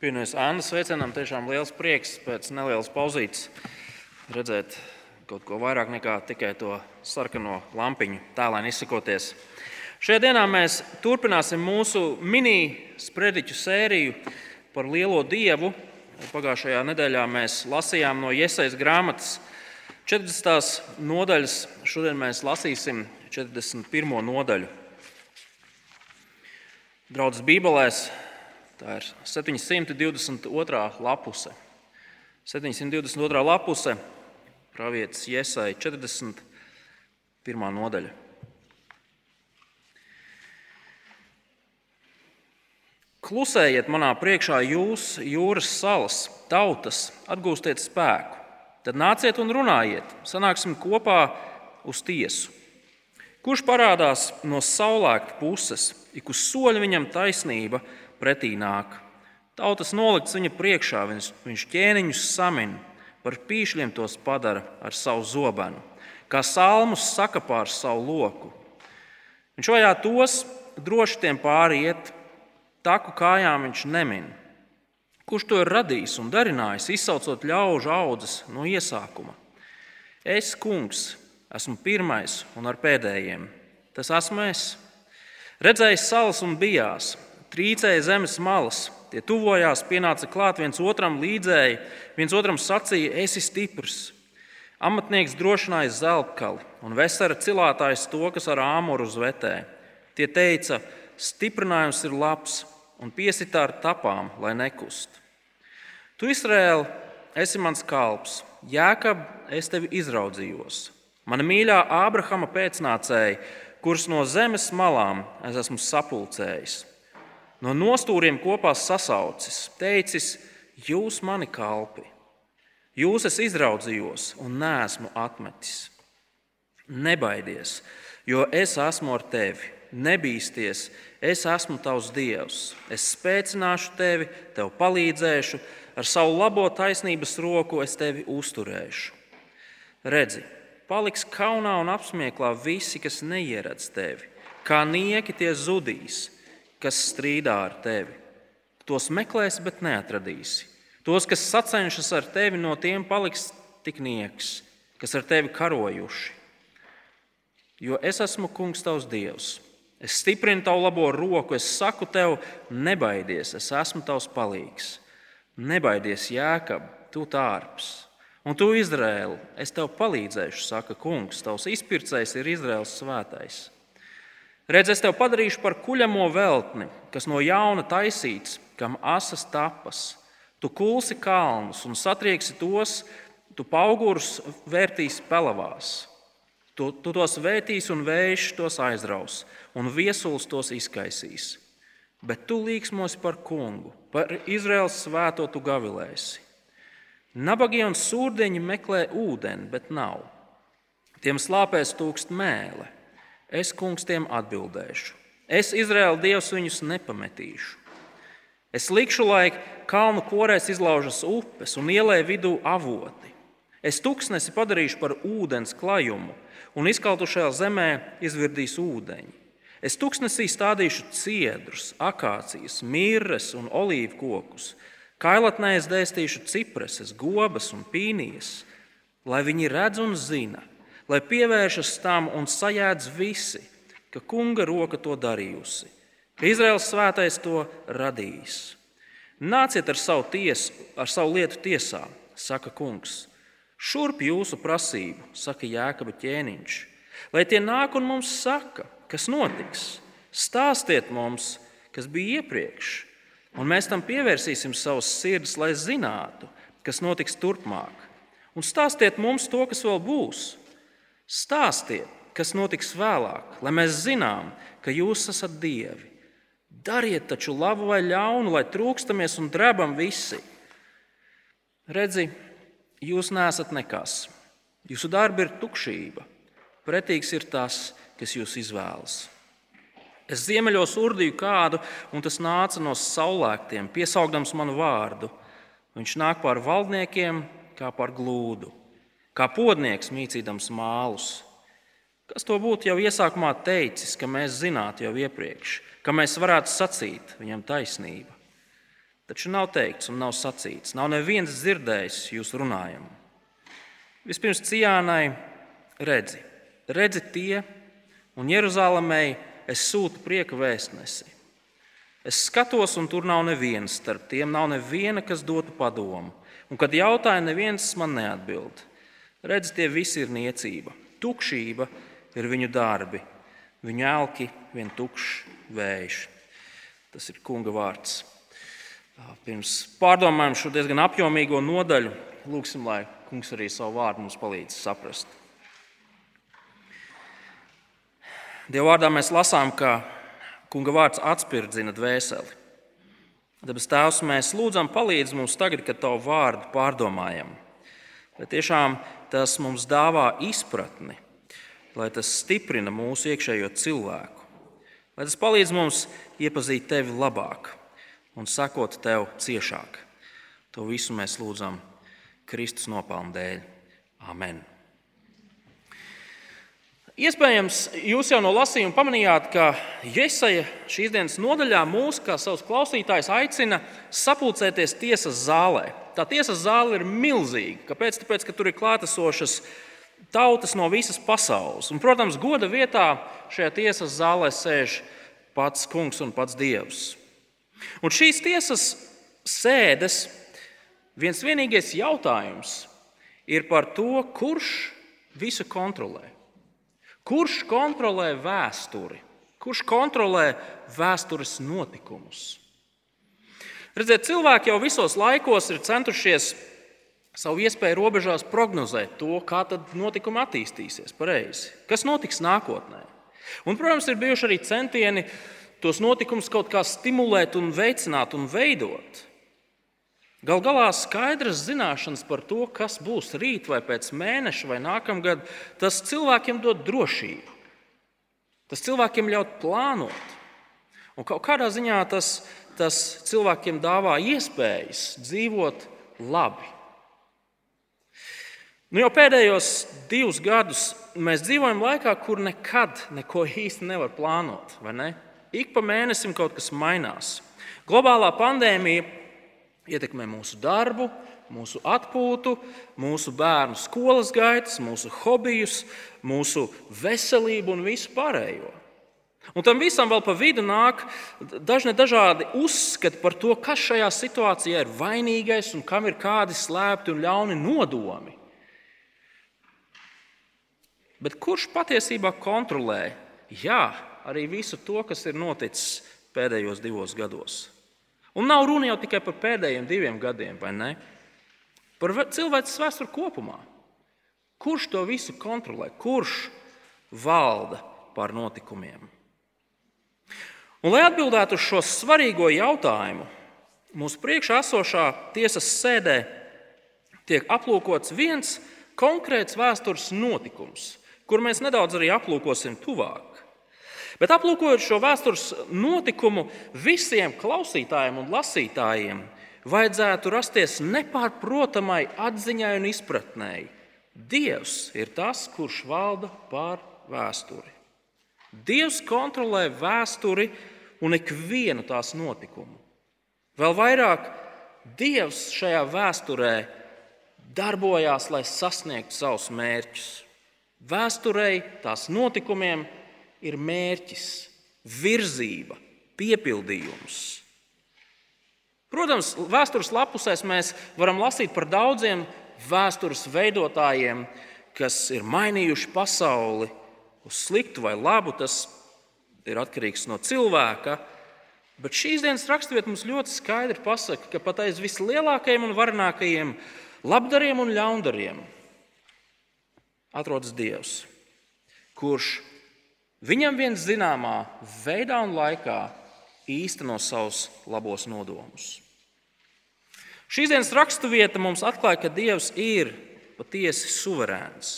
Pievienojas Annas sveicienam, tiešām liels prieks pēc nelielas pauzītes redzēt kaut ko vairāk nekā tikai to sarkano lampiņu, tēlēni izsakoties. Šajā dienā mēs turpināsim mūsu mini-sprediķu sēriju par lielo dievu. Pagājušajā nedēļā mēs lasījām no Iesaijas grāmatas 40. nodaļas. Šodien mēs lasīsim 41. nodaļu. Draudzes Bībelēs Tā ir 722. lapuse. 722. lapuse, pravietis Iesai 41. nodaļa. Klusējiet manā priekšā, jūs, jūras salas, tautas, atgūstiet spēku. Tad nāciet un runājiet, sanāksim kopā uz tiesu. Kurš parādās no saulēkta puses, ik uz soļa viņam taisnība, pretī nāk. Tautas nolikts viņa priekšā, viņš, viņš ķēniņus samin, par pīšļiem tos padara ar savu zobenu, kā salmus saka pār savu loku. Viņš vajā tos droši tiem pāri iet, taku kājām viņš nemin. Kurš to ir radījis un darinājis, izsaucot ļaužu audzes no iesākuma? Es, kungs, esmu pirmais un ar pēdējiem. Tas esmu es. Redzējis salas un bijās, trīcēja zemes malas. Tie tuvojās, pienāca klāt viens otram līdzēji, viens otram sacīja, esi stiprs. Amatnieks drošināja zeltkali un vesera cilātājs to, kas ar āmuru uzvetē. Tie teica, stiprinājums ir labs un piesitā ar tapām, lai nekust. Tu, Izraēl, esi mans kalps, Jēkab, es tevi izraudzījos. Mana mīļā Ābrahama pēcnācēja, kurus no zemes malām es esmu sapulcējis no nostūriem kopā sasaucis, teicis, jūs mani kalpi, jūs es izraudzījos un neesmu atmetis. Nebaidies, jo es esmu ar tevi, nebīsties, es esmu tavs dievs. Es spēcināšu tevi, tev palīdzēšu, ar savu labo taisnības roku es tevi uzturēšu. Redzi, paliks kaunā un apsmieklā visi, kas neieredz tevi, kā nieki tie zudīs kas strīdā ar tevi. Tos meklēsi, bet neatradīsi. Tos, kas sacenšas ar tevi, no tiem paliks tik nieks, kas ar tevi karojuši. Jo es esmu kungs tavs dievs. Es stiprinu tavu labo roku, es saku tev, nebaidies, es esmu tavs palīgs. Nebaidies, Jēkab, tu tārps. Un tu, Izraēli, es tev palīdzēšu, saka kungs. Tavs izpircējs ir Izraels svētais. Redz, es tev padarīšu par kuļamo veltni, kas no jauna taisīts, kam asas tapas. Tu kulsi kalnus un satrieksi tos, tu augurus vērtīsi pelavās. Tu, tu tos vērtīs un vējš tos aizraus, un viesulis tos izkaisīs. Bet tu līksmosi par kungu, par Izraels svēto tu gavilēsi. Nabagie un sūrdeņi meklē ūdeni, bet nav. Tiem slāpēs tūkst mēlē. Es kungs tiem atbildēšu. Es, Izraēla Dievs, viņus nepametīšu. Es likšu, lai kalnu korēs izlaužas upes un ielē vidū avoti. Es tuksnesi padarīšu par ūdens klajumu, un izkaltušajā zemē izvirdīs ūdeņi. Es tuksnesī stādīšu ciedrus, akācijas, mirres un olīvu kokus. Kailatnē es dēstīšu cipreses, gobas un pīnijas, lai viņi redz un zina, lai pievēršas tam un sajēdz visi, ka kunga roka to darījusi, ka Izraels svētais to radījis. Nāciet ar savu, tiesu, ar savu lietu tiesā, saka kungs. Šurp jūsu prasību, saka Jēkaba ķēniņš, lai tie nāk un mums saka, kas notiks. Stāstiet mums, kas bija iepriekš, un mēs tam pievērsīsim savus sirdis, lai zinātu, kas notiks turpmāk. Un stāstiet mums to, kas vēl būs, Stāstiet, kas notiks vēlāk, lai mēs zinām, ka jūs esat dievi. Dariet taču labu vai ļaunu, lai trūkstamies un drebam visi. Redzi, jūs neesat nekas. Jūsu darbi ir tukšība. Pretīgs ir tas, kas jūs izvēlas. Es ziemeļos urdīju kādu, un tas nāca no saulēktiem, piesaugdams manu vārdu. Viņš nāk pār valdniekiem kā pār glūdu kā podnieks mīcīdams mālus. Kas to būtu jau iesākumā teicis, ka mēs zinātu jau iepriekš, ka mēs varētu sacīt viņam taisnību. taču nav teikts un nav sacīts. Nav neviens dzirdējis jūs runājumu. Vispirms Cijānai redzi, redzi tie, un Jeruzalemei es sūtu prieka vēstnesi. Es skatos, un tur nav neviens starp tiem, nav neviena, kas dotu padomu. Un, kad jautāju, neviens man neatbild. Redz, tie visi ir niecība. Tukšība ir viņu darbi, viņu elki vien tukšs vējš. Tas ir kunga vārds. Pirms pārdomājam šo diezgan apjomīgo nodaļu, lūgsim, lai kungs arī savu vārdu mums palīdz saprast. Dieva vārdā mēs lasām, ka kunga vārds atspirdzina dvēseli. Dabas Tēvs, mēs lūdzam, palīdz mums tagad, kad Tavu vārdu pārdomājam. Lai tiešām tas mums dāvā izpratni, lai tas stiprina mūsu iekšējo cilvēku, lai tas palīdz mums iepazīt Tevi labāk un sakot Tev ciešāk. To visu mēs lūdzam Kristus nopelnu dēļ. Amen! Iespējams, jūs jau no lasījuma pamanījāt, ka Jesaja šīs dienas nodaļā mūs, kā savus klausītājus, aicina sapulcēties tiesas zālē. Tā tiesas zāle ir milzīga. Kāpēc? Tāpēc, ka tur ir klātesošas tautas no visas pasaules. Un, protams, goda vietā šajā tiesas zālē sēž pats kungs un pats dievs. Un šīs tiesas sēdes viens vienīgais jautājums ir par to, kurš visu kontrolē. Kurš kontrolē vēsturi? Kurš kontrolē vēstures notikumus? Redziet, cilvēki jau visos laikos ir centušies savu iespēju robežās prognozēt to, kā notikumi attīstīsies pareizi, kas notiks nākotnē. Un, protams, ir bijuši arī centieni tos notikumus kaut kā stimulēt, un veicināt un veidot. Gal galā skaidras zināšanas par to, kas būs rīt, vai pēc mēneša, vai nākamgad, tas cilvēkiem dod drošību. Tas cilvēkiem ļaut plānot. Un kaut kādā ziņā tas, tas cilvēkiem dāvā iespējas dzīvot labi. Nu, jau pēdējos divus gadus mēs dzīvojam laikā, kur nekad neko īsti nevar plānot. Ne? Ik pa mēnesim kaut kas mainās. Globālā pandēmija ietekmē mūsu darbu, mūsu atpūtu, mūsu bērnu skolas gaitas, mūsu hobijus, mūsu veselību un visu pārējo. Un tam visam vēl pa vidu nāk dažni dažādi uzskati par to, kas šajā situācijā ir vainīgais un kam ir kādi slēpti un ļauni nodomi. Bet kurš patiesībā kontrolē jā, arī visu to, kas ir noticis pēdējos divos gados? Un nav runa jau tikai par pēdējiem diviem gadiem, vai ne? Par cilvēces vēsturi kopumā. Kurš to visu kontrolē? Kurš valda pār notikumiem? Un, lai atbildētu uz šo svarīgo jautājumu, mūsu priekšā esošā tiesas sēdē tiek aplūkots viens konkrēts vēstures notikums, kur mēs nedaudz arī aplūkosim tuvāk. Bet aplūkojot šo vēstures notikumu, visiem klausītājiem un lasītājiem vajadzētu rasties nepārprotamai atziņai un izpratnēji. Dievs ir tas, kurš valda pār vēsturi. Dievs kontrolē vēsturi un ikvienu tās notikumu. Vēl vairāk, Dievs šajā vēsturē darbojās, lai sasniegtu savus mērķus. Vēsturei, tās notikumiem, ir mērķis, virzība, piepildījums. Protams, vēstures lapusēs mēs varam lasīt par daudziem vēstures veidotājiem, kas ir mainījuši pasauli uz sliktu vai labu. Tas ir atkarīgs no cilvēka. Bet šīs dienas raksturvieta mums ļoti skaidri pasaka, ka pat aiz vislielākajiem un varenākajiem labdariem un ļaundariem atrodas Dievs, kurš Viņam viens zināmā veidā un laikā īsteno savus labos nodomus. Šīs dienas raksturvieta mums atklāja, ka Dievs ir patiesi suverēns.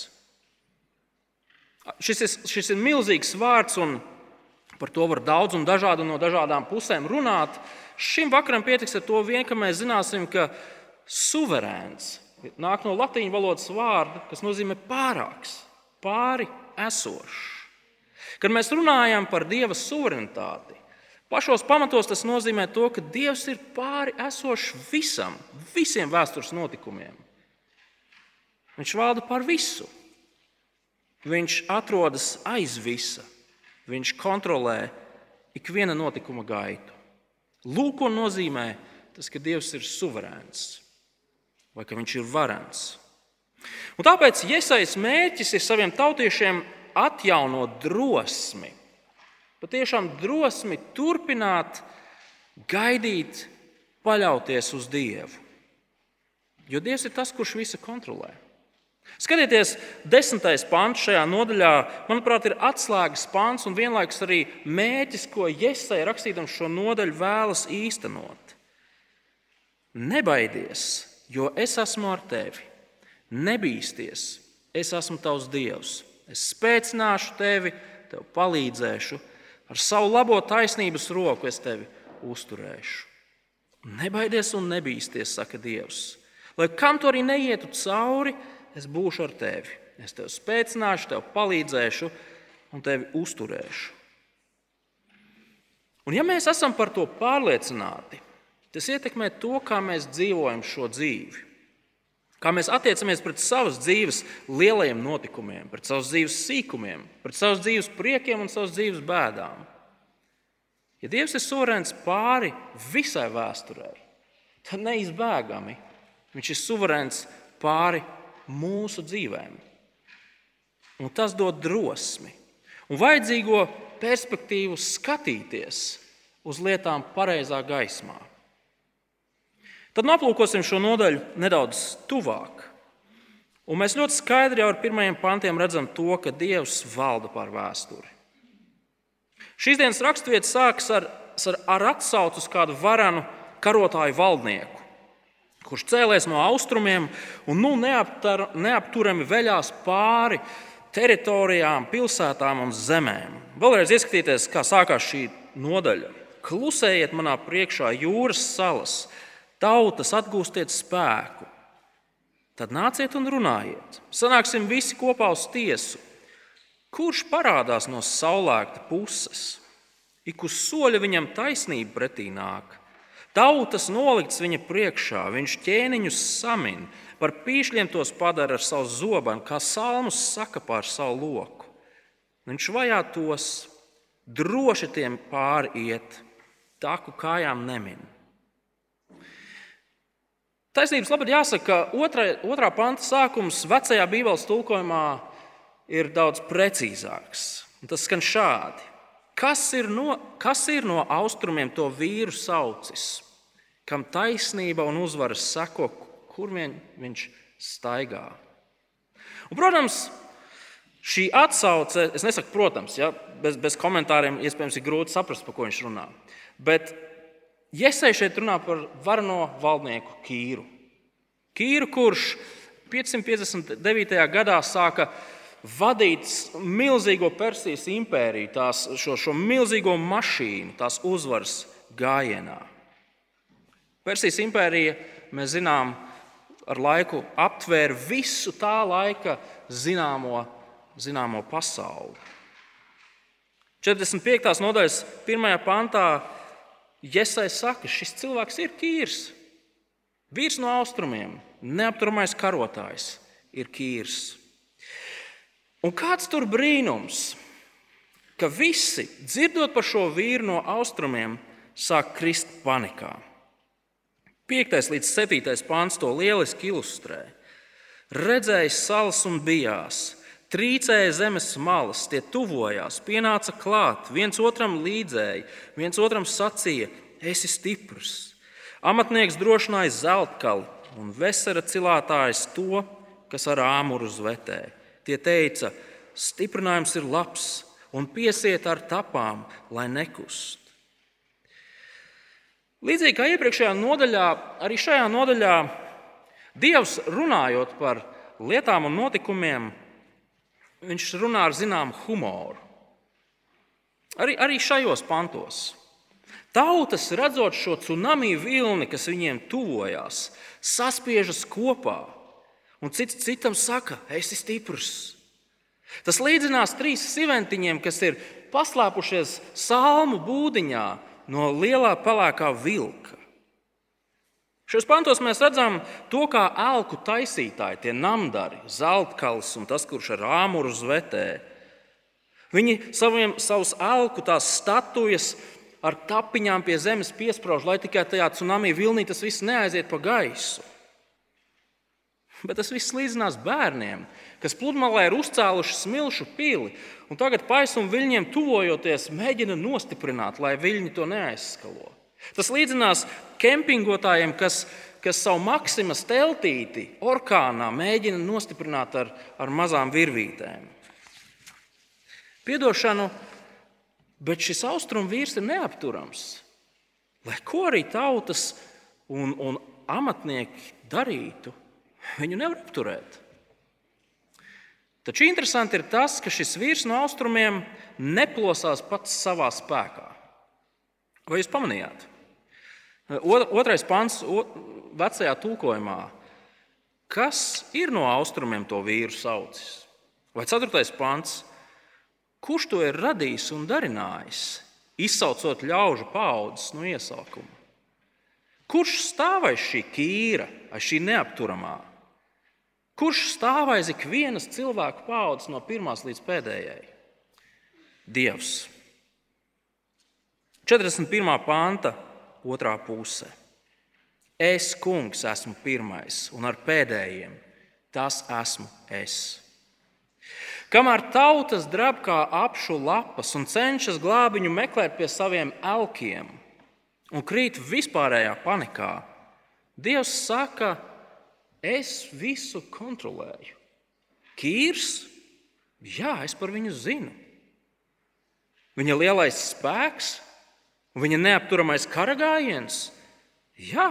Šis ir, šis ir milzīgs vārds, un par to var daudz un dažādi no dažādām pusēm runāt. Šim vakaram pietiks ar to vien, ka mēs zināsim, ka suverēns nāk no latīņu valodas vārda, kas nozīmē pārāks, pāri esošs. Kad mēs runājam par Dieva suverenitāti, Pašos pamatos tas nozīmē to, ka Dievs ir pāri esošs visam, visiem vēstures notikumiem. Viņš valda par visu. Viņš atrodas aiz visa. Viņš kontrolē ikviena notikuma gaitu. Lūk, ko nozīmē tas, ka Dievs ir suverēns vai ka viņš ir varants. Un tāpēc iesaistīts mērķis ir saviem tautiešiem atjaunot drosmi. Patiešām drosmi turpināt gaidīt, paļauties uz Dievu. Jo Dievs ir tas, kurš visu kontrolē. Skatieties, desmitais pāns šajā nodaļā, manuprāt, ir atslēgas pāns un vienlaikus arī mēķis, ko Iesai rakstījams šo nodaļu vēlas īstenot. Nebaidies, jo es esmu ar tevi. Nebīsties, es esmu tavs dievs. Es spēcināšu tevi, tev palīdzēšu, ar savu labo taisnības roku es tevi uzturēšu. Nebaidies un nebīsties, saka Dievs. Lai kam tu arī neietu cauri, es būšu ar tevi. Es tevi spēcināšu, tev palīdzēšu un tevi uzturēšu. Un ja mēs esam par to pārliecināti, tas ietekmē to, kā mēs dzīvojam šo dzīvi. Kā mēs attiecamies pret savas dzīves lielajiem notikumiem, pret savas dzīves sīkumiem, pret savas dzīves priekiem un savas dzīves bēdām. Ja Dievs ir suverēns pāri visai vēsturei, tad neizbēgami Viņš ir suverēns pāri mūsu dzīvēm. Un tas dod drosmi un vajadzīgo perspektīvu skatīties uz lietām pareizā gaismā. Tad aplūkosim šo nodaļu nedaudz tuvāk. Un mēs ļoti skaidri jau ar pirmajiem pantiem redzam to, ka Dievs valda pār vēsturi. Šīs dienas raksturvietas sākas ar, ar, ar atsauci uz kādu varanu karotāju valdnieku kurš cēlēs no austrumiem un nu neaptar, neapturami veļās pāri teritorijām, pilsētām un zemēm. Vēlreiz ieskatieties, kā sākās šī nodaļa. Klusējiet manā priekšā, jūras salas, tautas atgūstiet spēku. Tad nāciet un runājiet. Sanāksim visi kopā uz tiesu. Kurš parādās no saulēkta puses? Ik uz soļa viņam taisnība pretī nāk. Tautas nolikts viņa priekšā, viņš ķēniņus samin, par pīšļiem tos padara ar savu zobenu, kā salmus saka pār savu loku. Viņš vajā tos, droši tiem pāri iet, taku kājām nemin. Taisnības labāk jāsaka, ka otrā, otrā panta sākums vecajā Bībeles tulkojumā ir daudz precīzāks. Un tas skan šādi. Kas ir, no, kas ir no austrumiem to vīru saucis, kam taisnība un uzvaras seko, kur vien viņš staigā? Un, protams, šī atsauce, es nesaku, protams, ja, bez, bez komentāriem iespējams ir grūti saprast, par ko viņš runā. Bet Iesai šeit runā par varno valdnieku Kīru. Kīru, kurš 559. gadā sāka vadīt milzīgo Persijas impēriju, tās, šo, šo milzīgo mašīnu, tās uzvaras gājienā. Persijas impērija, mēs zinām, ar laiku aptvēra visu tā laika zināmo, zināmo pasauli. 45. nodaļas pirmajā pantā Iesai saka, šis cilvēks ir Kīrs. Vīrs no austrumiem, neapturamais karotājs ir Kīrs. Un kāds tur brīnums, ka visi, dzirdot par šo vīru no austrumiem, sāk krist panikā. 5. līdz 7. pāns to lieliski ilustrē. Redzējis salas un bijās, trīcēja zemes malas, tie tuvojās, pienāca klāt, viens otram līdzēja, viens otram sacīja: Esi stiprs. Amatnieks drošināja zeltkali un vesera cilātājs to, kas ar āmuru zvetēja. Tie teica, stiprinājums ir labs un piesiet ar tapām, lai nekust. Līdzīgi kā iepriekšējā nodaļā, arī šajā nodaļā Dievs runājot par lietām un notikumiem, viņš runā ar zināmu humoru. Arī, arī šajos pantos. Tautas, redzot šo tsunami vilni, kas viņiem tuvojās, saspiežas kopā un cits citam saka, esi stiprs. Tas līdzinās trīs siventiņiem, kas ir paslēpušies salmu būdiņā, no lielā pelēkā vilka. Šajos pantos mēs redzam to, kā elku taisītāji, tie namdari, zeltkals un tas, kurš ar āmuru zvetē. Viņi saviem, savus elku tās statujas ar tapiņām pie zemes piesprāž, lai tikai tajā tsunami vilnī tas viss neaiziet pa gaisu. Bet tas viss līdzinās bērniem, kas pludmalē ir uzcēluši smilšu pili, un tagad paisuma viļņiem tuvojoties, mēģina nostiprināt, lai viļņi to neaizskalo. Tas līdzinās kempingotājiem, kas, kas savu maksimas teltīti orkānā mēģina nostiprināt ar, ar mazām virvītēm. Piedošanu, bet šis austrumu vīrs ir neapturams. Lai ko arī tautas un, un amatnieki darītu, viņu nevar apturēt. Taču interesanti ir tas, ka šis vīrs no austrumiem neplosās pats savā spēkā. Vai jūs pamanījāt? Otrais pants, vecajā tulkojumā. Kas ir no austrumiem to vīru saucis? Vai ceturtais pants? Kurš to ir radījis un darinājis, izsaucot ļaužu paudzes no iesākuma? Kurš stāv aiz šī kīra, aiz šī neapturamā? Kurš stāv aiz ikvienas cilvēka paudzes no pirmās līdz pēdējai? Dievs. 41. panta, otrā puse. Es, kungs, esmu pirmais, un ar pēdējiem tas esmu es. Kamēr tautas drab kā apšu lapas un cenšas glābiņu meklēt pie saviem elkiem un krīt vispārējā panikā, Dievs saka, es visu kontrolēju. Kīrs, jā, es par viņu zinu. Viņa lielais spēks, viņa neapturamais karagājiens, jā,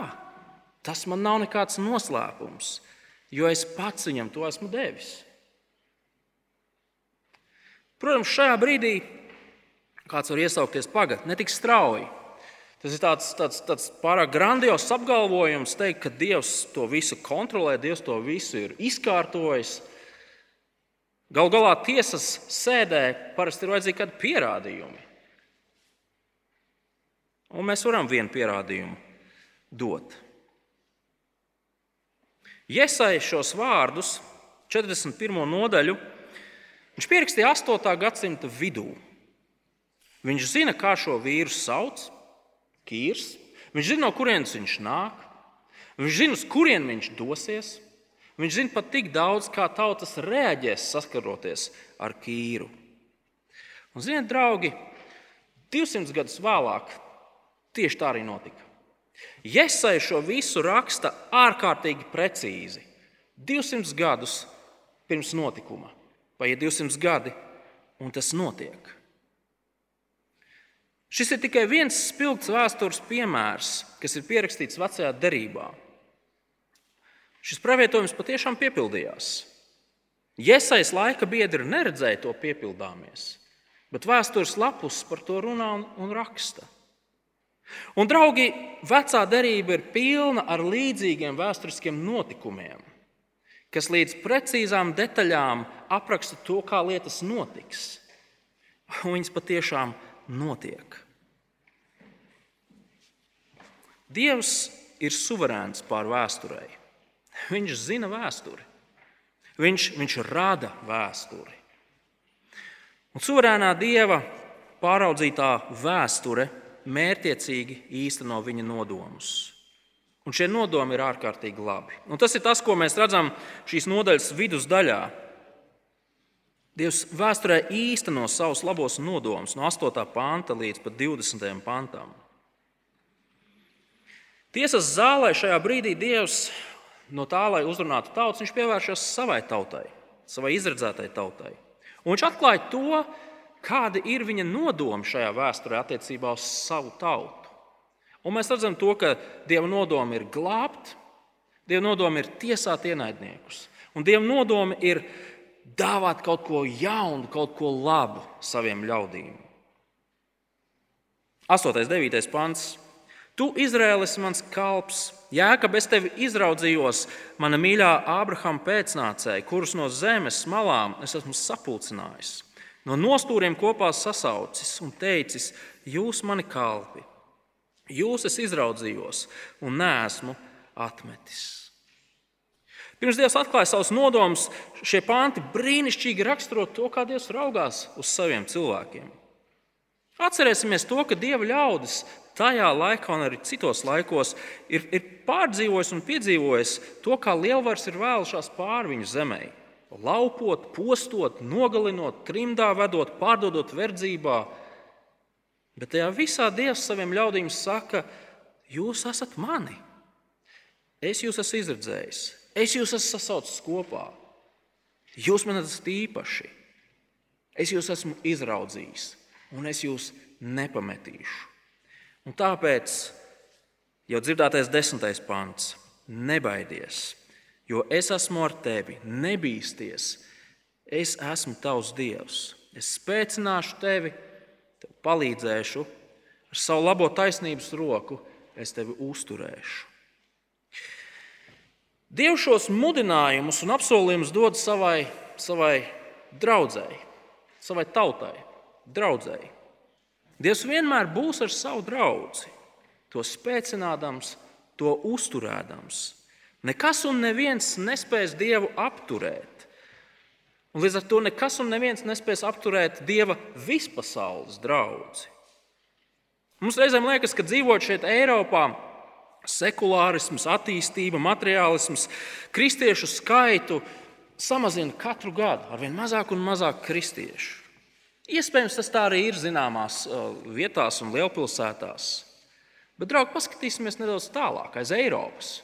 tas man nav nekāds noslēpums, jo es pats viņam to esmu devis. Protams, šajā brīdī kāds var iesaukties pagaidā, ne tik strauji. Tas ir tāds, tāds, tāds pārāk grandios apgalvojums, teikt, ka Dievs to visu kontrolē, Dievs to visu ir izkārtojis. Galu galā tiesas sēdē parasti ir vajadzīgi kādi pierādījumi. Un mēs varam vienu pierādījumu dot. Iesai šos vārdus, 41. nodaļu, viņš pierakstīja 8. gadsimta vidū. Viņš zina, kā šo vīru sauc, Kīrs. Viņš zina, no kurienes viņš nāk, viņš zina, uz kurien viņš dosies. Viņš zina pat tik daudz, kā tautas reaģēs saskaroties ar Kīru. Un, ziniet, draugi, 200 gadus vēlāk tieši tā arī notika. Iesai šo visu raksta ārkārtīgi precīzi. 200 gadus pirms notikuma, paiet 200 gadi, un tas notiek. Šis ir tikai viens spilgts vēstures piemērs, kas ir pierakstīts vecajā derībā. Šis pravietojums patiešām piepildījās. Iesais laika biedri neredzēja to piepildāmies, bet vēstures lapus par to runā un raksta. Un, draugi, vecā derība ir pilna ar līdzīgiem vēsturiskiem notikumiem, kas līdz precīzām detaļām apraksta to, kā lietas notiks. Un viņas patiešām notiek. Dievs ir suverēns pār vēsturei. Viņš zina vēsturi. Viņš, viņš rada vēsturi. Un suverēnā dieva pāraudzītā vēsture mērķiecīgi īsteno viņa nodomus. Un šie nodomi ir ārkārtīgi labi. Un tas ir tas, ko mēs redzam šīs nodaļas vidusdaļā. Dievs vēsturē īsteno savus labos nodomus no 8. panta līdz 20. pantam. Tiesas zālē šajā brīdī Dievs no tā, lai uzrunātu tautas, viņš pievēršas savai tautai, savai izredzētai tautai. Un viņš atklāja to, kādi ir viņa nodomi šajā vēsturē attiecībā uz savu tautu. Un mēs redzam, to, ka Dieva nodomi ir glābt, Dieva nodomi ir tiesāt ienaidniekus, un Dieva nodomi ir dāvāt kaut ko jaunu, kaut ko labu saviem ļaudīm. 8. un 9. pants. Tu, Izraēlis, mans kalps, jēkab es tevi izraudzījos, mana mīļā Ābrahama pēcnācēja, kurus no zemes malām es esmu sapulcinājis, no nostūriem kopā sasaucis un teicis: Jūs mani kalpi, Jūs es izraudzījos un neesmu atmetis. Pirms Dievs atklāja savus nodomus, šie panti brīnišķīgi raksturo to, kā Dievs raugās uz saviem cilvēkiem. Atcerēsimies to, ka Dieva ļaudis tajā laikā un arī citos laikos ir, ir pārdzīvojis un piedzīvojis to, kā lielvaras ir vēlušās pāri viņu zemē. Laupot, postot, nogalinot, trimdā vedot, pārdodot verdzībā. Bet tajā visā Dievs saviem ļaudīm saka, jūs esat mani. Es jūs esmu izredzējis, es jūs esmu sasaucis kopā. Jūs man esat īpaši. Es jūs esmu izraudzījis, un es jūs nepametīšu. Un tāpēc jau dzirdētais desmitais pants - nebaidies, jo es esmu ar tevi, nebīsties. Es esmu tavs dievs. Es spēcināšu tevi, tev palīdzēšu, ar savu labo taisnības roku es tevi uzturēšu. Dievs šos mudinājumus un apsolījumus dod savai, savai draudzēji, savai tautai, draudzēji. Dievs vienmēr būs ar savu draugu, to spēcinādams, to uzturēdams. Nekas un neviens nespēs Dievu apturēt. Un līdz ar to nekas un neviens nespēs apturēt Dieva vispasaules draugu. Mums reizēm liekas, ka dzīvojot šeit, Eiropā, sekulārisms, attīstība, materiālisms, kristiešu skaitu samazina katru gadu ar vien mazāk un mazāk kristiešu. Iespējams, tas tā arī ir zināmās uh, vietās un lielpilsētās. Bet, draugi, paskatīsimies nedaudz tālāk, aiz Eiropas.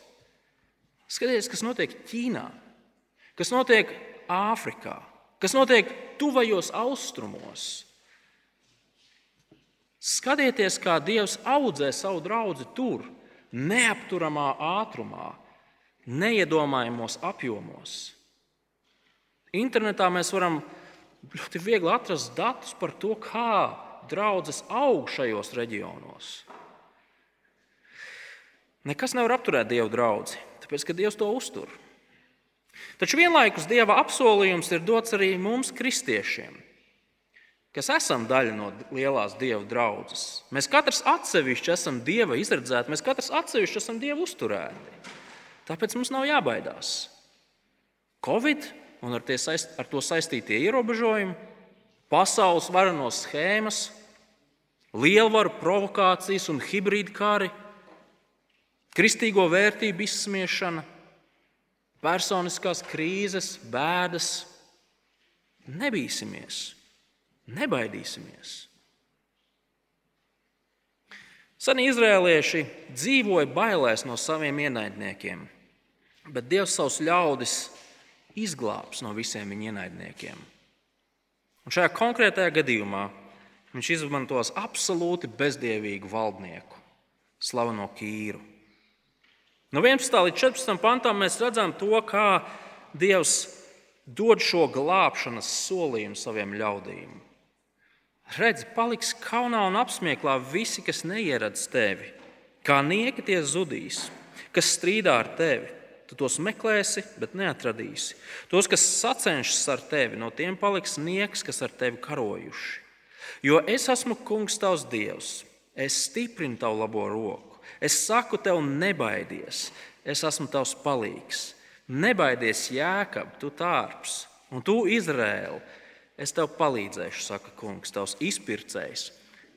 Skatieties, kas notiek Ķīnā, kas notiek Āfrikā, kas notiek tuvajos austrumos. Skatieties, kā Dievs audzē savu draugu tur, neapturamā ātrumā, neiedomājamos apjomos. Internetā mēs varam ļoti viegli atrast datus par to, kā draudzes aug šajos reģionos. Nekas nevar apturēt Dieva draugu, tāpēc ka Dievs to uztur. Taču vienlaikus Dieva apsolījums ir dots arī mums, kristiešiem, kas esam daļa no lielās Dieva draudzes. Mēs katrs atsevišķi esam Dieva izredzēti, mēs katrs atsevišķi esam Dieva uzturēti. Tāpēc mums nav jābaidās. Covid un ar, saist, ar to saistītie ierobežojumi, pasaules vareno schēmas, lielvaru provokācijas un hibrīda kari, kristīgo vērtību izsmiešana, personiskās krīzes, bēdas. Nebīsimies, nebaidīsimies. Seni izrēlieši dzīvoja bailēs no saviem ienaidniekiem, bet Dievs savus ļaudis izglābs no visiem viņa ienaidniekiem. Un šajā konkrētajā gadījumā viņš izmantos absolūti bezdievīgu valdnieku, slaveno Kīru. No 11. līdz 14. pantam mēs redzam to, kā Dievs dod šo glābšanas solījumu saviem ļaudīm. Redz, paliks kaunā un apsmieklā visi, kas neieradz tevi, kā nieki tie zudīs, kas strīdā ar tevi. Tu tos meklēsi, bet neatradīsi. Tos, kas sacenšas ar tevi, no tiem paliks nieks, kas ar tevi karojuši. Jo es esmu kungs, tavs dievs, es stiprinu tavu labo roku. Es saku tev, nebaidies, es esmu tavs palīgs. Nebaidies, Jēkab, tu tārps, un tu Izrēli. Es tev palīdzēšu, saka kungs, tavs izpircējs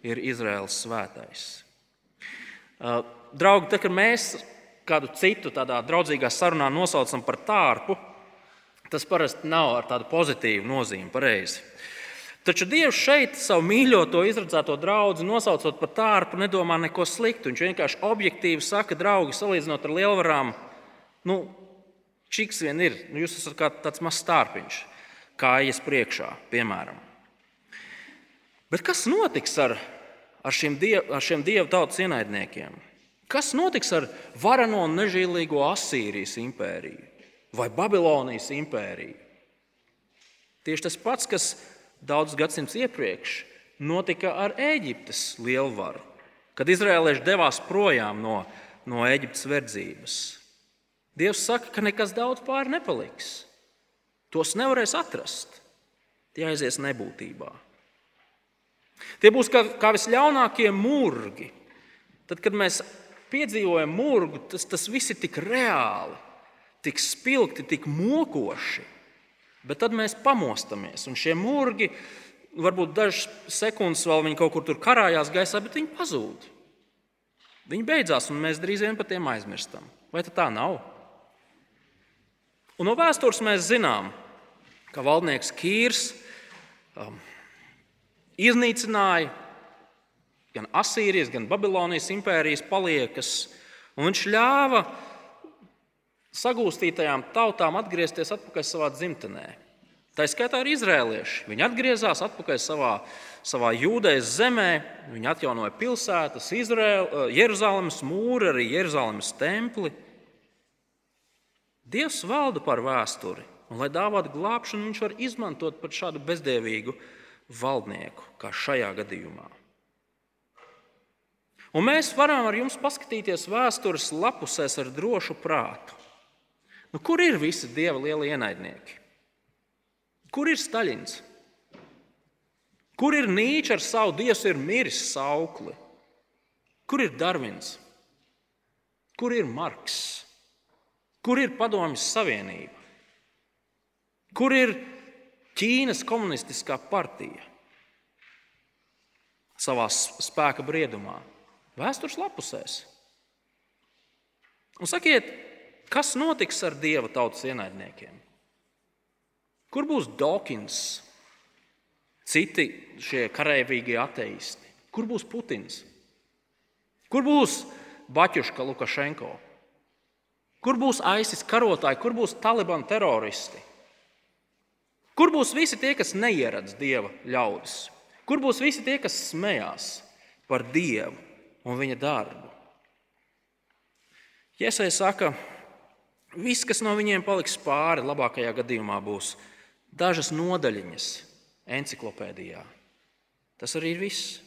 ir Izraels svētais. Uh, draugi, tad, kad mēs kādu citu tādā draudzīgā sarunā nosaucam par tārpu, tas parasti nav ar tādu pozitīvu nozīmi. Pareizi. Taču Dievs šeit savu mīļoto, izredzēto draugu nosaucot par tārpu, nedomā neko sliktu. Viņš vienkārši objektīvi saka, draugi, salīdzinot ar lielvarām, nu, čiks vien ir. Nu, jūs esat kā tāds mazs stārpiņš, kā ies priekšā, piemēram. Bet kas notiks ar, ar šiem, diev, ar šiem dievu tautas ienaidniekiem? Kas notiks ar varano un nežēlīgo Asīrijas impēriju vai Babilonijas impēriju? Tieši tas pats, kas daudzus gadsimtus iepriekš notika ar Eģiptes lielvaru, kad izrēlieši devās projām no, no Eģiptes verdzības. Dievs saka, ka nekas daudz pāri nepaliks. Tos nevarēs atrast. Tie aizies nebūtībā. Tie būs kā, kā visļaunākie mūrgi, tad, kad mēs piedzīvojam murgu, tas, tas viss ir tik reāli, tik spilgti, tik mokoši. Bet tad mēs pamostamies, un šie murgi, varbūt dažas sekundes vēl viņi kaut kur tur karājās gaisā, bet viņi pazūd. Viņi beidzās, un mēs drīz vien par tiem aizmirstam. Vai tā nav? Un no vēstures mēs zinām, ka valdnieks Kīrs um, iznīcināja gan Asīrijas, gan Babilonijas impērijas paliekas, un viņš ļāva sagūstītajām tautām atgriezties atpakaļ savā dzimtenē. Tā skaitā arī izrēlieši. Viņi atgriezās atpakaļ savā, savā jūdejas zemē, viņi atjaunoja pilsētas, Izraēl, Jeruzalemes mūri, arī Jeruzalemes templi. Dievs valda par vēsturi, un, lai dāvātu glābšanu, viņš var izmantot pat šādu bezdievīgu valdnieku, kā šajā gadījumā. Un mēs varam ar jums paskatīties vēstures lapusēs ar drošu prātu. Nu, kur ir visi dieva lielie ienaidnieki? Kur ir Staļins? Kur ir Nīčs ar savu Dievs ir miris saukli? Kur ir Darvins? Kur ir Marks? Kur ir Padomjas Savienība? Kur ir Ķīnas komunistiskā partija? Savā spēka briedumā, vēstures lapusēs. Un sakiet, kas notiks ar dieva tautas ienaidniekiem? Kur būs Dawkins, citi šie karavīgie ateisti? Kur būs Putins? Kur būs Baķuška Lukašenko? Kur būs ISIS karotāji, kur būs Taliban teroristi? Kur būs visi tie, kas neieradz dieva ļaudis? Kur būs visi tie, kas smējās par dievu un viņa darbu? Iesai saka, viss, kas no viņiem paliks pāri, labākajā gadījumā būs dažas nodaļiņas encyklopēdijā. Tas arī ir viss.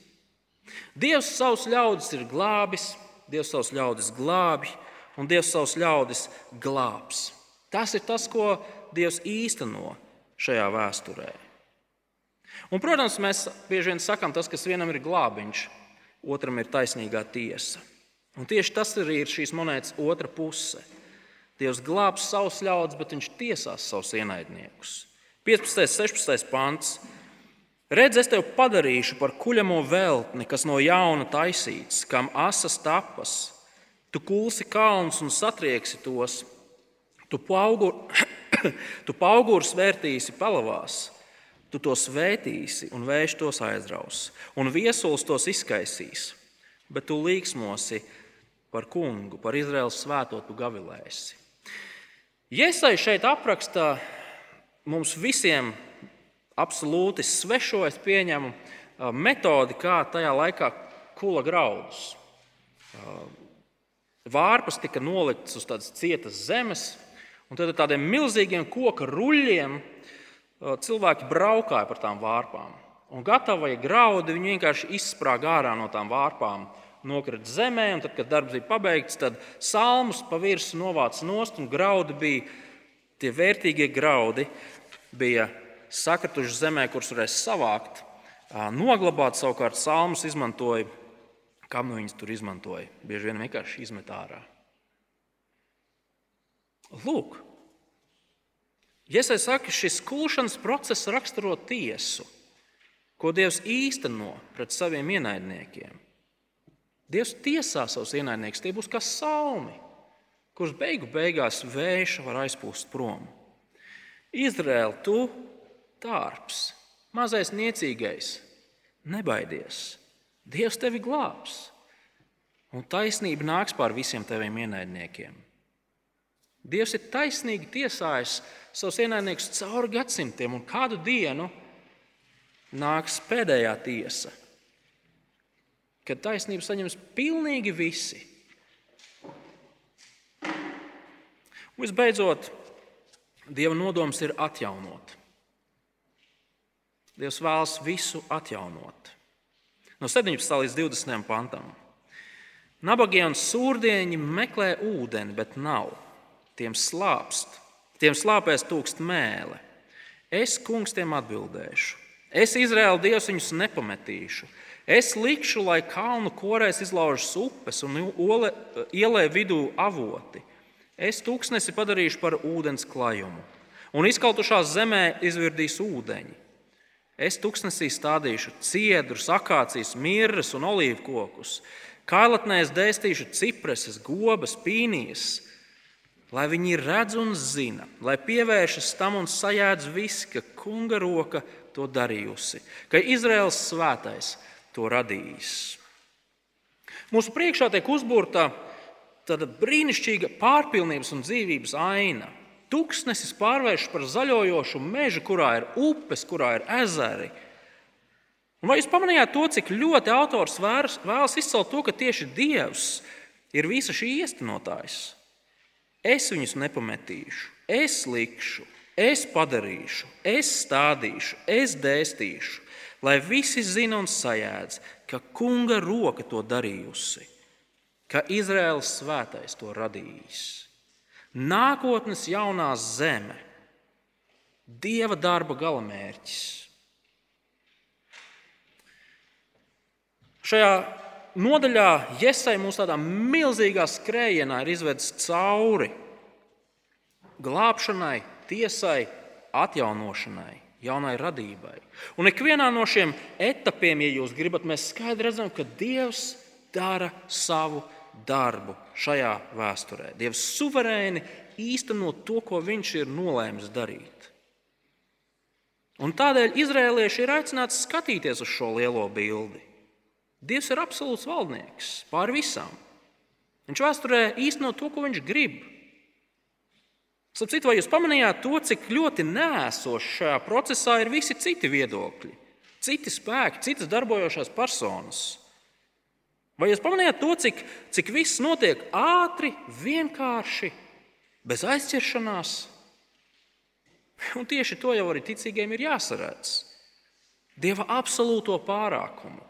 Dievs savus ļaudis ir glābis, Dievs savus ļaudis glābi, un Dievs savus ļaudis glābs. Tas ir tas, ko Dievs īsteno šajā vēsturē. Un, protams, mēs bieži vien sakām, tas, kas vienam ir glābiņš, otram ir taisnīgā tiesa. Un tieši tas arī ir šīs monētas otra puse. Dievs glābs savus ļaudis, bet viņš tiesās savus ienaidniekus. 15. un 16. pants. Redz, es tevi padarīšu par kuļamo veltni, kas no jauna taisīts, kam asas tapas, Tu kulsi kalnus un satrieksi tos, tu pauguru, tu pauguru svērtīsi palavās, tu tos vētīsi un vējš tos aizraus, un viesulis tos izkaisīs, bet tu līksmosi par kungu, par Izraels svēto tu gavilēsi. Iesai šeit apraksta mums visiem absolūti svešo, es pieņemu, metodi, kā tajā laikā kula graudus. Vārpas tika noliktas uz tādas cietas zemes, un tad ar tādiem milzīgiem koku ruļļiem cilvēki braukāja par tām vārpām. Un gatavie graudi viņi vienkārši izsprāga ārā no tām vārpām, nokrita zemē, un tad, kad darbs bija pabeigts, tad salmus pa virsmu novāca nost, un graudi bija tie vērtīgie graudi, bija sakrituši zemē, kurus varēs savākt, noglabāt. Savukārt salmus izmantoja Kam nu viņas tur izmantoja? Bieži vien vienkārši izmet ārā. Lūk, Iesai saka, šis kulšanas process raksturo tiesu, ko Dievs īsteno pret saviem ienaidniekiem. Dievs tiesā savus ienaidniekus, tie būs kā salmi, kurus beigu beigās vējš var aizpūst prom. Izraēl, tu tārps, mazais niecīgais, nebaidies! Dievs tevi glābs, un taisnība nāks pār visiem taviem ienaidniekiem. Dievs ir taisnīgi tiesājis savus ienaidniekus cauri gadsimtiem, un kādu dienu nāks pēdējā tiesa, kad taisnību saņems pilnīgi visi. Un visbeidzot, Dieva nodoms ir atjaunot. Dievs vēlas visu atjaunot no 17. līdz 20. pantam. Nabagie un sūrdieņi meklē ūdeni, bet nav. Tiem slāpst, tiem slāpēs tūkst mēle. Es, kungs, tiem atbildēšu. Es, Izraēla Dievs, viņus nepametīšu. Es likšu, lai kalnu korēs izlaužas upes un ole, ielē vidū avoti. Es tūkstnesi padarīšu par ūdens klajumu, un izkautušās zemē izvirdīs ūdeņi. Es tūkstnesī stādīšu ciedrus, akācijas, mirras un olīvu kokus. Kailatnēs dēstīšu cipreses, gobas, pīnijas, lai viņi redz un zina, lai pievēršas tam un sajēdz visi, ka kunga roka to darījusi, ka Izraels svētais to radījis. Mūsu priekšā tiek uzbūrta tāda brīnišķīga pārpilnības un dzīvības aina. Tuksnesis pārvēršas par zaļojošu mežu, kurā ir upes, kurā ir ezeri. Un vai jūs pamanījāt to, cik ļoti autors vēlas izcelt to, ka tieši Dievs ir visa šī iestenotājs? Es viņus nepametīšu, es likšu, Es padarīšu, es stādīšu, es dēstīšu, lai visi zina un sajēdz, ka kunga roka to darījusi, ka Izraels svētais to radījis. Nākotnes jaunā zeme, dieva darba galamērķis. Šajā nodaļā Iesai mums tādā milzīgā skrējienā ir izvedis cauri glābšanai, tiesai, atjaunošanai, jaunai radībai. Un ikvienā no šiem etapiem, ja jūs gribat, mēs skaidri redzam, ka Dievs dara savu darbu šajā vēsturē. Dievs suverēni īsteno to, ko viņš ir nolēmis darīt. Un tādēļ izrēlieši ir aicināti skatīties uz šo lielo bildi. Dievs ir absolūts valdnieks pār visām. Viņš vēsturē īsteno to, ko viņš grib. Citu, vai jūs pamanījāt to, cik ļoti nēsoši šajā procesā ir visi citi viedokļi, citi spēki, citas darbojošās personas? Vai jūs pamanījāt to, cik, cik viss notiek ātri, vienkārši, bez aizķeršanās? Un tieši to jau arī ticīgiem ir jāsaredz. Dieva absolūto pārākumu.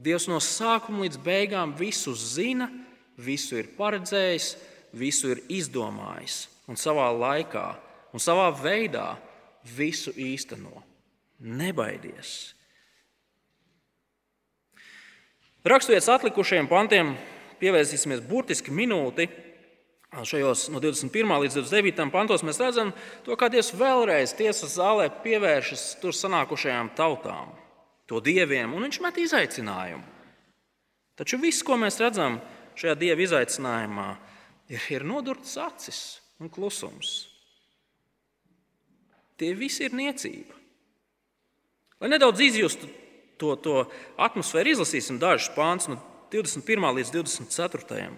Dievs no sākuma līdz beigām visu zina, visu ir paredzējis, visu ir izdomājis un savā laikā un savā veidā visu īsteno. Nebaidies! Raksturietas atlikušajiem pantiem pievērsīsimies burtiski minūti. Šajos no 21. līdz 29. pantos mēs redzam, to, kā Dievs vēlreiz tiesas zālē pievēršas tur sanākušajām tautām, to dieviem, un viņš met izaicinājumu. Taču viss, ko mēs redzam šajā dieva izaicinājumā, ir, ir nodurtas acis un klusums. Tie visi ir niecība. Lai nedaudz izjustu to, to atmosfēru, izlasīsim dažus pāns no 21. līdz 24.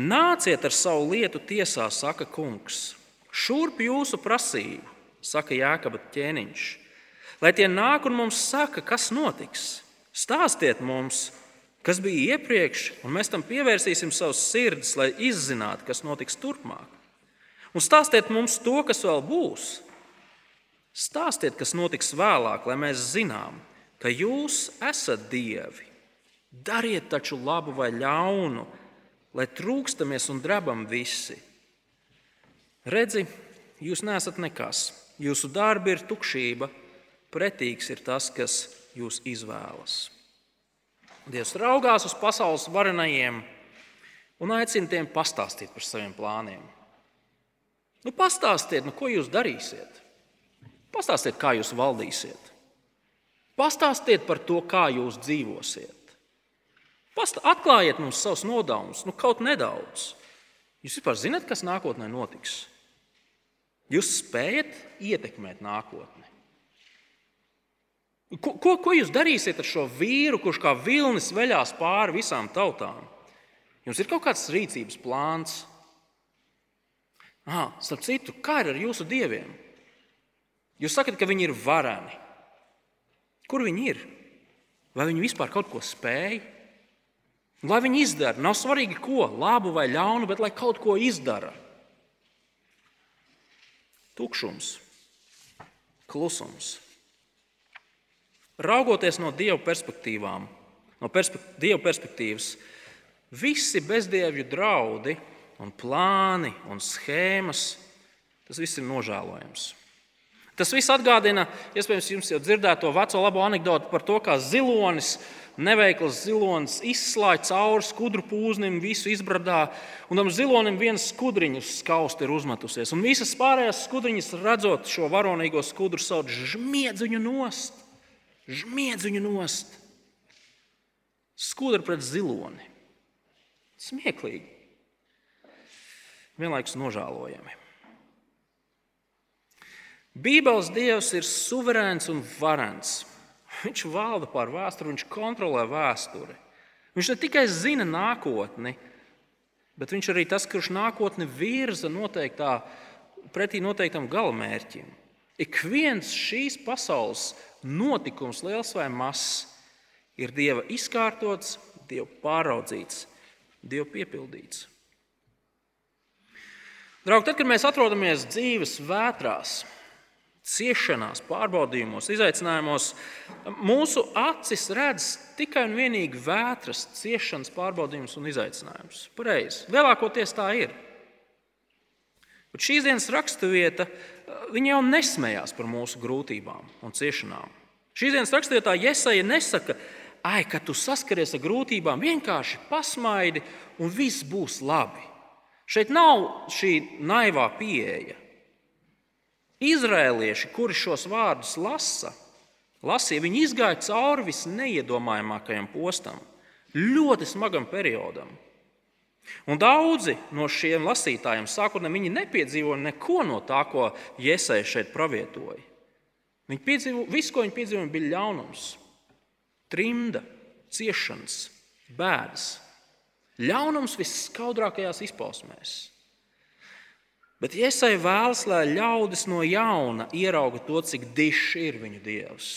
Nāciet ar savu lietu tiesā, saka kungs. Šurp jūsu prasību, saka Jēkabas ķēniņš. Lai tie nāk un mums saka, kas notiks. Stāstiet mums, kas bija iepriekš, un mēs tam pievērsīsim savus sirdis, lai izzinātu, kas notiks turpmāk. Un stāstiet mums to, kas vēl būs. Stāstiet, kas notiks vēlāk, lai mēs zinām, ka jūs esat dievi. Dariet taču labu vai ļaunu, lai trūkstamies un drebam visi. Redzi, jūs neesat nekas. Jūsu darbi ir tukšība, pretīgs ir tas, kas jūs izvēlas. Dievs raugās uz pasaules varenajiem un aicina tiem pastāstīt par saviem plāniem. Nu, pastāstiet, nu, ko jūs darīsiet. Pastāstiet, kā jūs valdīsiet. Pastāstiet par to, kā jūs dzīvosiet. Pastā, atklājiet mums savus nodevumus, nu, kaut nedaudz. Jūs vispār zināt, kas nākotnē notiks? Jūs spējat ietekmēt nākotni. Ko, ko, ko jūs darīsiet ar šo vīru, kurš kā vilnis veļās pāri visām tautām? Jums ir kaut kāds rīcības plāns. Ah, starp citu, kā ir ar jūsu dieviem? Jūs sakat, ka viņi ir vareni. Kur viņi ir? Vai viņi vispār kaut ko spēj? Lai viņi izdara, nav svarīgi, ko, labu vai ļaunu, bet lai kaut ko izdara. Tukšums, klusums. Raugoties no Dieva perspektīvām, no perspekt Dieva perspektīvas, visi bezdievju draudi un plāni un schēmas, tas viss ir nožēlojams. Tas viss atgādina, iespējams, jums jau dzirdēto veco labo anekdoti par to, kā zilonis, neveikls zilonis izslāņ cauri skudru pūznim, visu izbradā, un tam zilonim viens skudriņš skausti ir uzmetusies. Un visas pārējās skudriņas, redzot šo varonīgo skudru, sauc žmiedz viņu nost, žmiedz viņu nost. Skudra pret ziloni. Smieklīgi. Vienlaikus nožēlojami. Bībeles Dievs ir suverēns un varants. Viņš valda pār vēsturi, viņš kontrolē vēsturi. Viņš ne tikai zina nākotni, bet viņš arī tas, kurš nākotni virza noteiktā, pretī noteiktam galamērķim. Ik viens šīs pasaules notikums, liels vai mazs, ir Dieva izkārtots, Dieva pāraudzīts, Dieva piepildīts. Draugi, tad, kad mēs atrodamies dzīves vētrās, ciešanās, pārbaudījumos, izaicinājumos, mūsu acis redz tikai un vienīgi vētras, ciešanas, pārbaudījumus un izaicinājumus. Pareizi. Lielākoties tā ir. Bet šīs dienas raksturvieta jau nesmējās par mūsu grūtībām un ciešanām. Šīs dienas raksturvietā Iesaija nesaka, ai, ka tu saskaries ar grūtībām, vienkārši pasmaidi un viss būs labi. Šeit nav šī naivā pieeja. Izrēlieši, kuri šos vārdus lasa, lasīja, viņi izgāja cauri visneiedomājamākajam postam, ļoti smagam periodam. Un daudzi no šiem lasītājiem sākotnēji viņi nepiedzīvoja neko no tā, ko Iesai šeit pravietoja. Viņi piedzīvo, visu, ko viņi piedzīvoja, bija ļaunums, trimda, ciešanas, bēdas. Ļaunums viskaudrākajās izpausmēs. Bet Iesai vēlas, lai ļaudis no jauna ierauga to, cik dišs ir viņu dievs.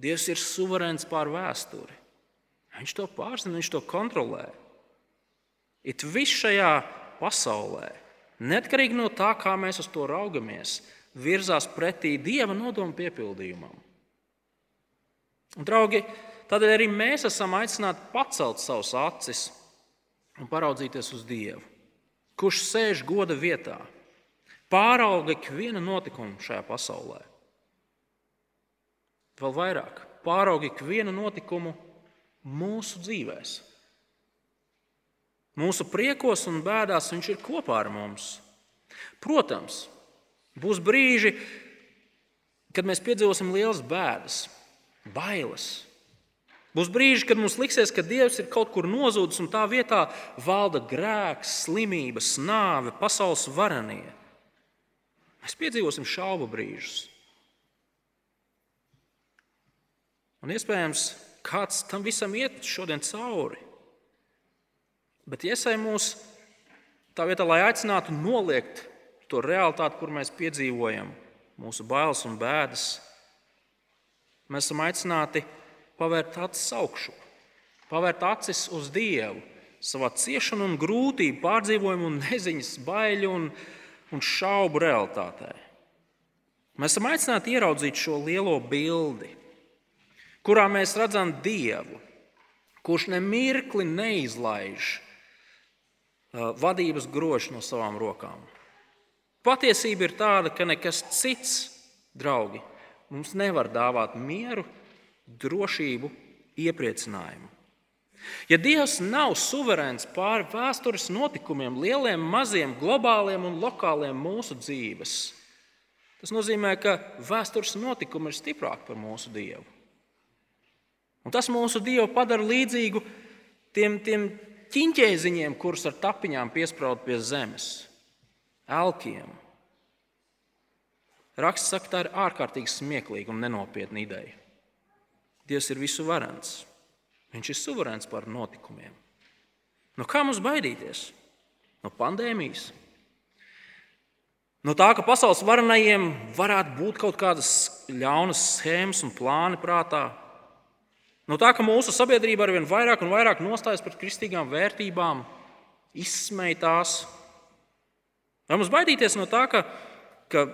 Dievs ir suverēns pār vēsturi. Viņš to pārzina, viņš to kontrolē. It viss šajā pasaulē, neatkarīgi no tā, kā mēs uz to raugamies, virzās pretī dieva nodomu piepildījumam. Un, draugi, tādēļ arī mēs esam aicināti pacelt savus acis un paraudzīties uz Dievu, kurš sēž goda vietā pārauga ikvienu notikumu šajā pasaulē. Vēl vairāk, pārauga ikvienu notikumu mūsu dzīvēm. Mūsu priekos un bēdās viņš ir kopā ar mums. Protams, būs brīži, kad mēs piedzīvosim lielas bēdas, bailes. Būs brīži, kad mums liksies, ka Dievs ir kaut kur nozudis un tā vietā valda grēks, slimības, nāve, pasaules varenie. Mēs piedzīvosim šaubu brīžus. Un iespējams, kāds tam visam iet šodien cauri. Bet iesaistīt mūs tā vietā, lai aicinātu noliegt to realitāti, kur mēs piedzīvojam, mūsu bailes un bēdas, mēs esam aicināti pavērt acis augšu, pavērt acis uz Dievu, savā ciešanu un grūtību, pārdzīvojumu un neziņas, baiļu un un šaubu realitātē. Mēs esam aicināti ieraudzīt šo lielo bildi, kurā mēs redzam Dievu, kurš nemirkli neizlaiž vadības grožu no savām rokām. Patiesība ir tāda, ka nekas cits, draugi, mums nevar dāvāt mieru, drošību, iepriecinājumu. Ja Dievs nav suverēns pāri vēstures notikumiem, lieliem, maziem, globāliem un lokāliem mūsu dzīves, tas nozīmē, ka vēstures notikumi ir stiprāki par mūsu Dievu. Un tas mūsu Dievu padara līdzīgu tiem, tiem ķīņķēziņiem, kurus ar tapiņām piesprāst pie zemes, elkiem. Raksts saka, tā ir ārkārtīgi smieklīga un nenopietna ideja. Dievs ir visu varants. Viņš ir suverēns par notikumiem. No kā mums baidīties? No pandēmijas. No tā, ka pasaules varenajiem varētu būt kaut kādas ļaunas schēmas un plāni prātā. No tā, ka mūsu sabiedrība arvien vairāk un vairāk nostājas pret kristīgām vērtībām, izsmej tās. Vai mums baidīties no tā, ka, ka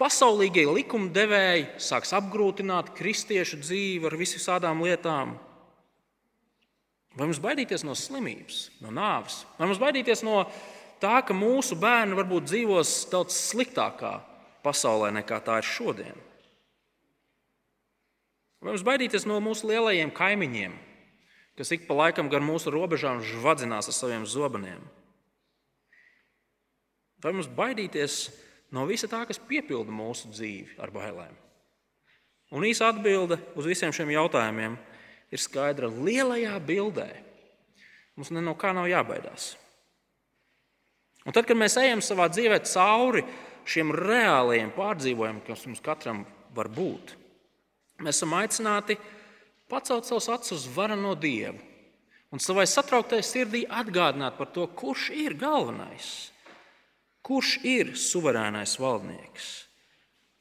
pasaulīgie likumdevēji sāks apgrūtināt kristiešu dzīvi ar visām lietām? Vai mums baidīties no slimības, no nāves? Vai mums baidīties no tā, ka mūsu bērni varbūt dzīvos daudz sliktākā pasaulē, nekā tā ir šodien? Vai mums baidīties no mūsu lielajiem kaimiņiem, kas ik pa laikam gar mūsu robežām žvadzinās ar saviem zobeniem? Vai mums baidīties no visa tā, kas piepilda mūsu dzīvi ar bailēm? Un īsa atbilde uz visiem šiem jautājumiem ir skaidra lielajā bildē. Mums no kā nav jābaidās. Un tad, kad mēs ejam savā dzīvē cauri šiem reālajiem pārdzīvojumiem, kas mums katram var būt, mēs esam aicināti pacelt savus acis uz varano Dievu un savai satrauktai sirdī atgādināt par to, kurš ir galvenais, kurš ir suverēnais valdnieks.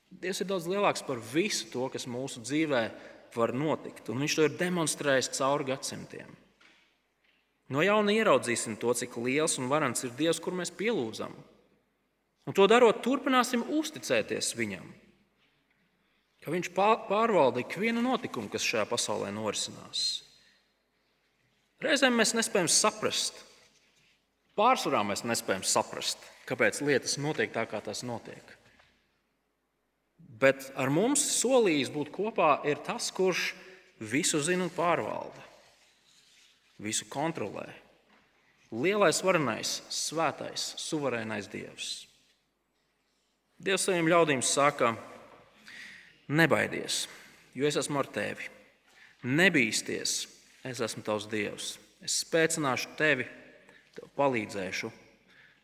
Dievs ir daudz lielāks par visu to, kas mūsu dzīvē var notikt, un Viņš to ir demonstrējis cauri gadsimtiem. No jauna ieraudzīsim to, cik liels un varants ir Dievs, kur mēs pielūdzam. Un to darot, turpināsim uzticēties Viņam. Ka Viņš pārvalda ikvienu notikumu, kas šajā pasaulē norisinās. Reizēm mēs nespējam saprast, pārsvarā mēs nespējam saprast, kāpēc lietas notiek tā, kā tās notiek. Bet ar mums solījis būt kopā ir tas, kurš visu zina un pārvalda visu kontrolē. Lielais, varenais, svētais, suverēnais Dievs. Dievs saviem ļaudīm saka, nebaidies, jo es esmu ar tevi. Nebīsties, es esmu tavs Dievs. Es spēcināšu tevi, tev palīdzēšu.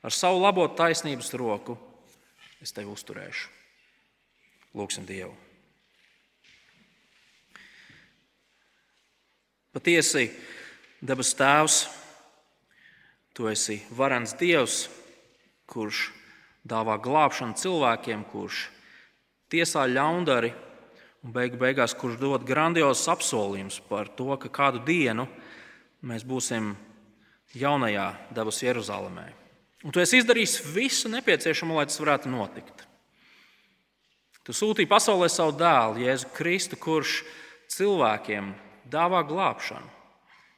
Ar savu labo taisnības roku es tevi uzturēšu. Lūksim Dievu. Patiesi, Dabas Tēvs, Tu esi varens Dievs, kurš dāvā glābšanu cilvēkiem, kurš tiesā ļaundari un beigu beigās kurš dod grandiozus apsolījumus par to, ka kādu dienu mēs būsim jaunajā dabas Jeruzalemē. Un tu esi izdarījis visu nepieciešamo, lai tas varētu notikt. Tu sūtīji pasaulē savu dēlu, Jēzu Kristu, kurš cilvēkiem dāvā glābšanu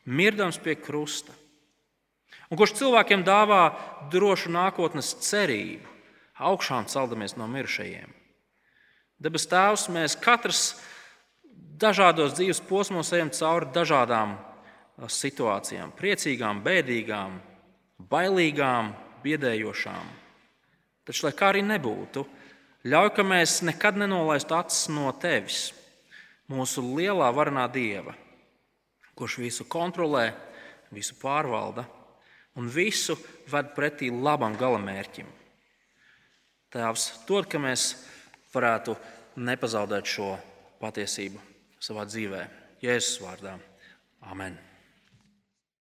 mirdams pie krusta, un kurš cilvēkiem dāvā drošu nākotnes cerību, augšām celdamies no mirušajiem. Debes Tēvs, mēs katrs dažādos dzīves posmos ejam cauri dažādām situācijām, priecīgām, bēdīgām, bailīgām, biedējošām. Taču, lai kā arī nebūtu, ļauj, ka mēs nekad nenolaistu acis no tevis, mūsu lielā varenā dieva kurš visu kontrolē, visu pārvalda un visu ved pretī labam galamērķim. Tēvs, dod, ka mēs varētu nepazaudēt šo patiesību savā dzīvē. Jēzus vārdā. Amen!